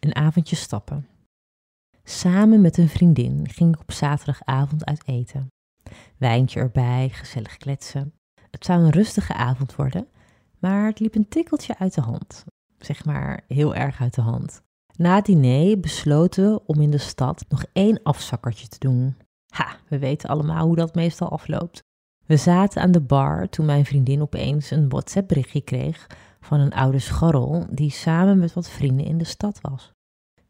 een avondje stappen. Samen met een vriendin ging ik op zaterdagavond uit eten. Wijntje erbij, gezellig kletsen. Het zou een rustige avond worden, maar het liep een tikkeltje uit de hand. Zeg maar heel erg uit de hand. Na het diner besloten we om in de stad nog één afzakkertje te doen. Ha, we weten allemaal hoe dat meestal afloopt. We zaten aan de bar toen mijn vriendin opeens een WhatsApp-berichtje kreeg van een oude scharrel die samen met wat vrienden in de stad was.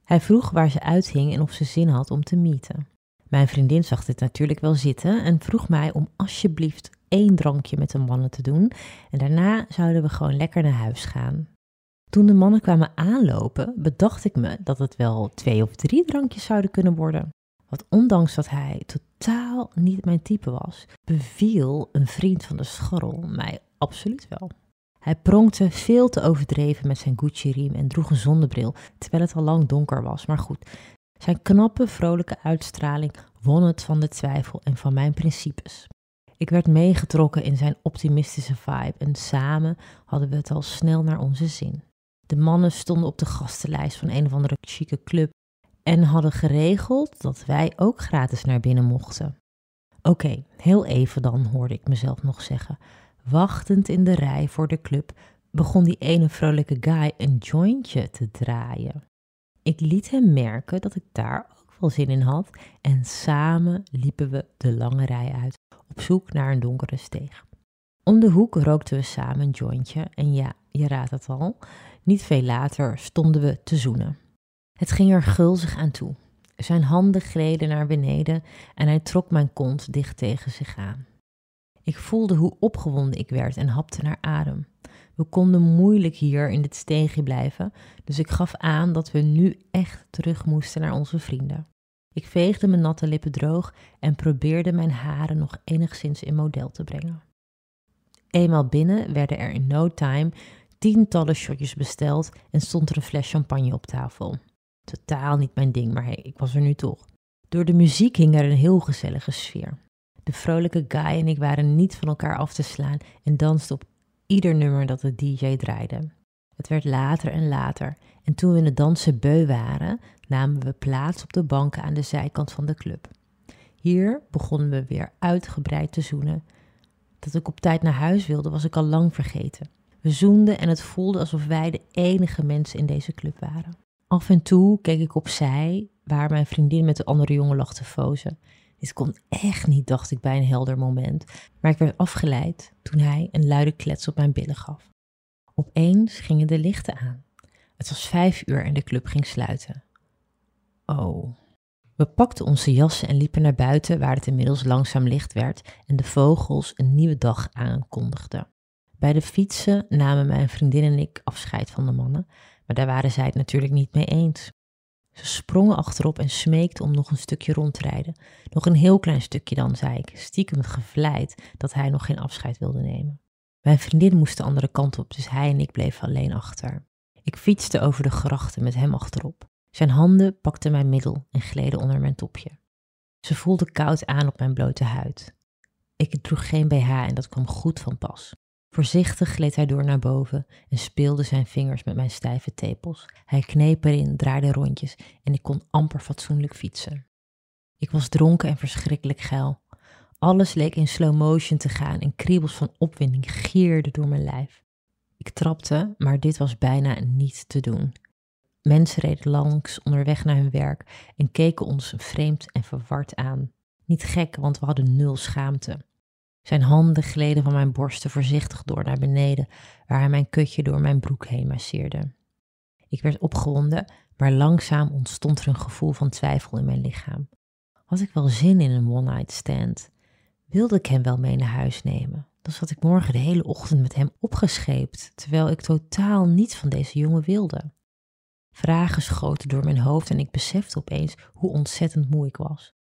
Hij vroeg waar ze uithing en of ze zin had om te meeten. Mijn vriendin zag dit natuurlijk wel zitten en vroeg mij om alsjeblieft één drankje met de mannen te doen en daarna zouden we gewoon lekker naar huis gaan. Toen de mannen kwamen aanlopen, bedacht ik me dat het wel twee of drie drankjes zouden kunnen worden. Want ondanks dat hij totaal niet mijn type was, beviel een vriend van de scharrel mij absoluut wel. Hij pronkte veel te overdreven met zijn Gucci-riem en droeg een zonnebril, terwijl het al lang donker was. Maar goed, zijn knappe, vrolijke uitstraling won het van de twijfel en van mijn principes. Ik werd meegetrokken in zijn optimistische vibe en samen hadden we het al snel naar onze zin. De mannen stonden op de gastenlijst van een of andere chique club en hadden geregeld dat wij ook gratis naar binnen mochten. Oké, heel even dan, hoorde ik mezelf nog zeggen. Wachtend in de rij voor de club begon die ene vrolijke guy een jointje te draaien. Ik liet hem merken dat ik daar ook wel zin in had en samen liepen we de lange rij uit op zoek naar een donkere steeg. Om de hoek rookten we samen een jointje en ja, je raadt het al, niet veel later stonden we te zoenen. Het ging er gulzig aan toe. Zijn handen gleden naar beneden en hij trok mijn kont dicht tegen zich aan. Ik voelde hoe opgewonden ik werd en hapte naar adem. We konden moeilijk hier in dit steegje blijven, dus ik gaf aan dat we nu echt terug moesten naar onze vrienden. Ik veegde mijn natte lippen droog en probeerde mijn haren nog enigszins in model te brengen. Eenmaal binnen werden er in no time tientallen shotjes besteld en stond er een fles champagne op tafel. Totaal niet mijn ding, maar ik was er nu toch. Door de muziek hing er een heel gezellige sfeer. De vrolijke guy en ik waren niet van elkaar af te slaan en dansten op ieder nummer dat de DJ draaide. Het werd later en later en toen we in het dansen beu waren, namen we plaats op de banken aan de zijkant van de club. Hier begonnen we weer uitgebreid te zoenen. Dat ik op tijd naar huis wilde, was ik al lang vergeten. We zoenden en het voelde alsof wij de enige mensen in deze club waren. Af en toe keek ik opzij, waar mijn vriendin met de andere jongen lag te fozen. Dit kon echt niet, dacht ik bij een helder moment, maar ik werd afgeleid toen hij een luide klets op mijn billen gaf. Opeens gingen de lichten aan. Het was vijf uur en de club ging sluiten. Oh. We pakten onze jassen en liepen naar buiten, waar het inmiddels langzaam licht werd en de vogels een nieuwe dag aankondigden. Bij de fietsen namen mijn vriendin en ik afscheid van de mannen, maar daar waren zij het natuurlijk niet mee eens. Ze sprongen achterop en smeekten om nog een stukje rond te rijden. Nog een heel klein stukje dan, zei ik, stiekem gevleid dat hij nog geen afscheid wilde nemen. Mijn vriendin moest de andere kant op, dus hij en ik bleven alleen achter. Ik fietste over de grachten met hem achterop. Zijn handen pakten mijn middel en gleden onder mijn topje. Ze voelde koud aan op mijn blote huid. Ik droeg geen BH en dat kwam goed van pas. Voorzichtig gleed hij door naar boven en speelde zijn vingers met mijn stijve tepels. Hij kneep erin, draaide rondjes en ik kon amper fatsoenlijk fietsen. Ik was dronken en verschrikkelijk geil. Alles leek in slow motion te gaan en kriebels van opwinding gierden door mijn lijf. Ik trapte, maar dit was bijna niet te doen. Mensen reden langs onderweg naar hun werk en keken ons vreemd en verward aan. Niet gek, want we hadden nul schaamte. Zijn handen gleden van mijn borsten voorzichtig door naar beneden, waar hij mijn kutje door mijn broek heen masseerde. Ik werd opgewonden, maar langzaam ontstond er een gevoel van twijfel in mijn lichaam. Had ik wel zin in een one-night stand? Wilde ik hem wel mee naar huis nemen? Dan zat ik morgen de hele ochtend met hem opgescheept, terwijl ik totaal niets van deze jongen wilde. Vragen schoten door mijn hoofd en ik besefte opeens hoe ontzettend moe ik was.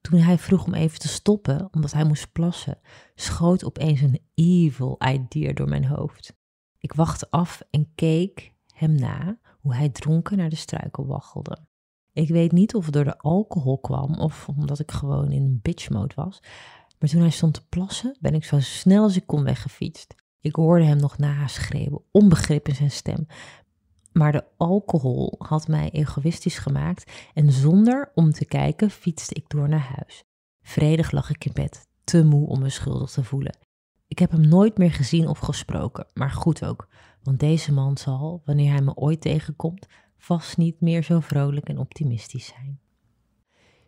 Toen hij vroeg om even te stoppen, omdat hij moest plassen, schoot opeens een evil idea door mijn hoofd. Ik wachtte af en keek hem na hoe hij dronken naar de struiken waggelde. Ik weet niet of het door de alcohol kwam of omdat ik gewoon in bitch mode was, maar toen hij stond te plassen, ben ik zo snel als ik kon weggefietst. Ik hoorde hem nog naschreeuwen, onbegrip in zijn stem. Maar de alcohol had mij egoïstisch gemaakt en zonder om te kijken fietste ik door naar huis. Vredig lag ik in bed, te moe om me schuldig te voelen. Ik heb hem nooit meer gezien of gesproken, maar goed ook, want deze man zal, wanneer hij me ooit tegenkomt, vast niet meer zo vrolijk en optimistisch zijn.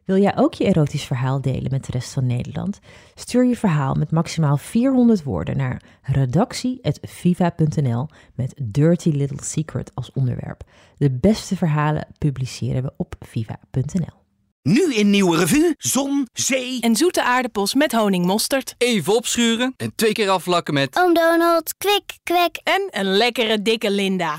Wil jij ook je erotisch verhaal delen met de rest van Nederland? Stuur je verhaal met maximaal 400 woorden naar redactie.viva.nl met Dirty Little Secret als onderwerp. De beste verhalen publiceren we op viva.nl. Nu in Nieuwe Revue, zon, zee En zoete aardappels met honingmosterd. Even opschuren en twee keer afvlakken met... Oom Donald, kwik, kwek. En een lekkere dikke Linda.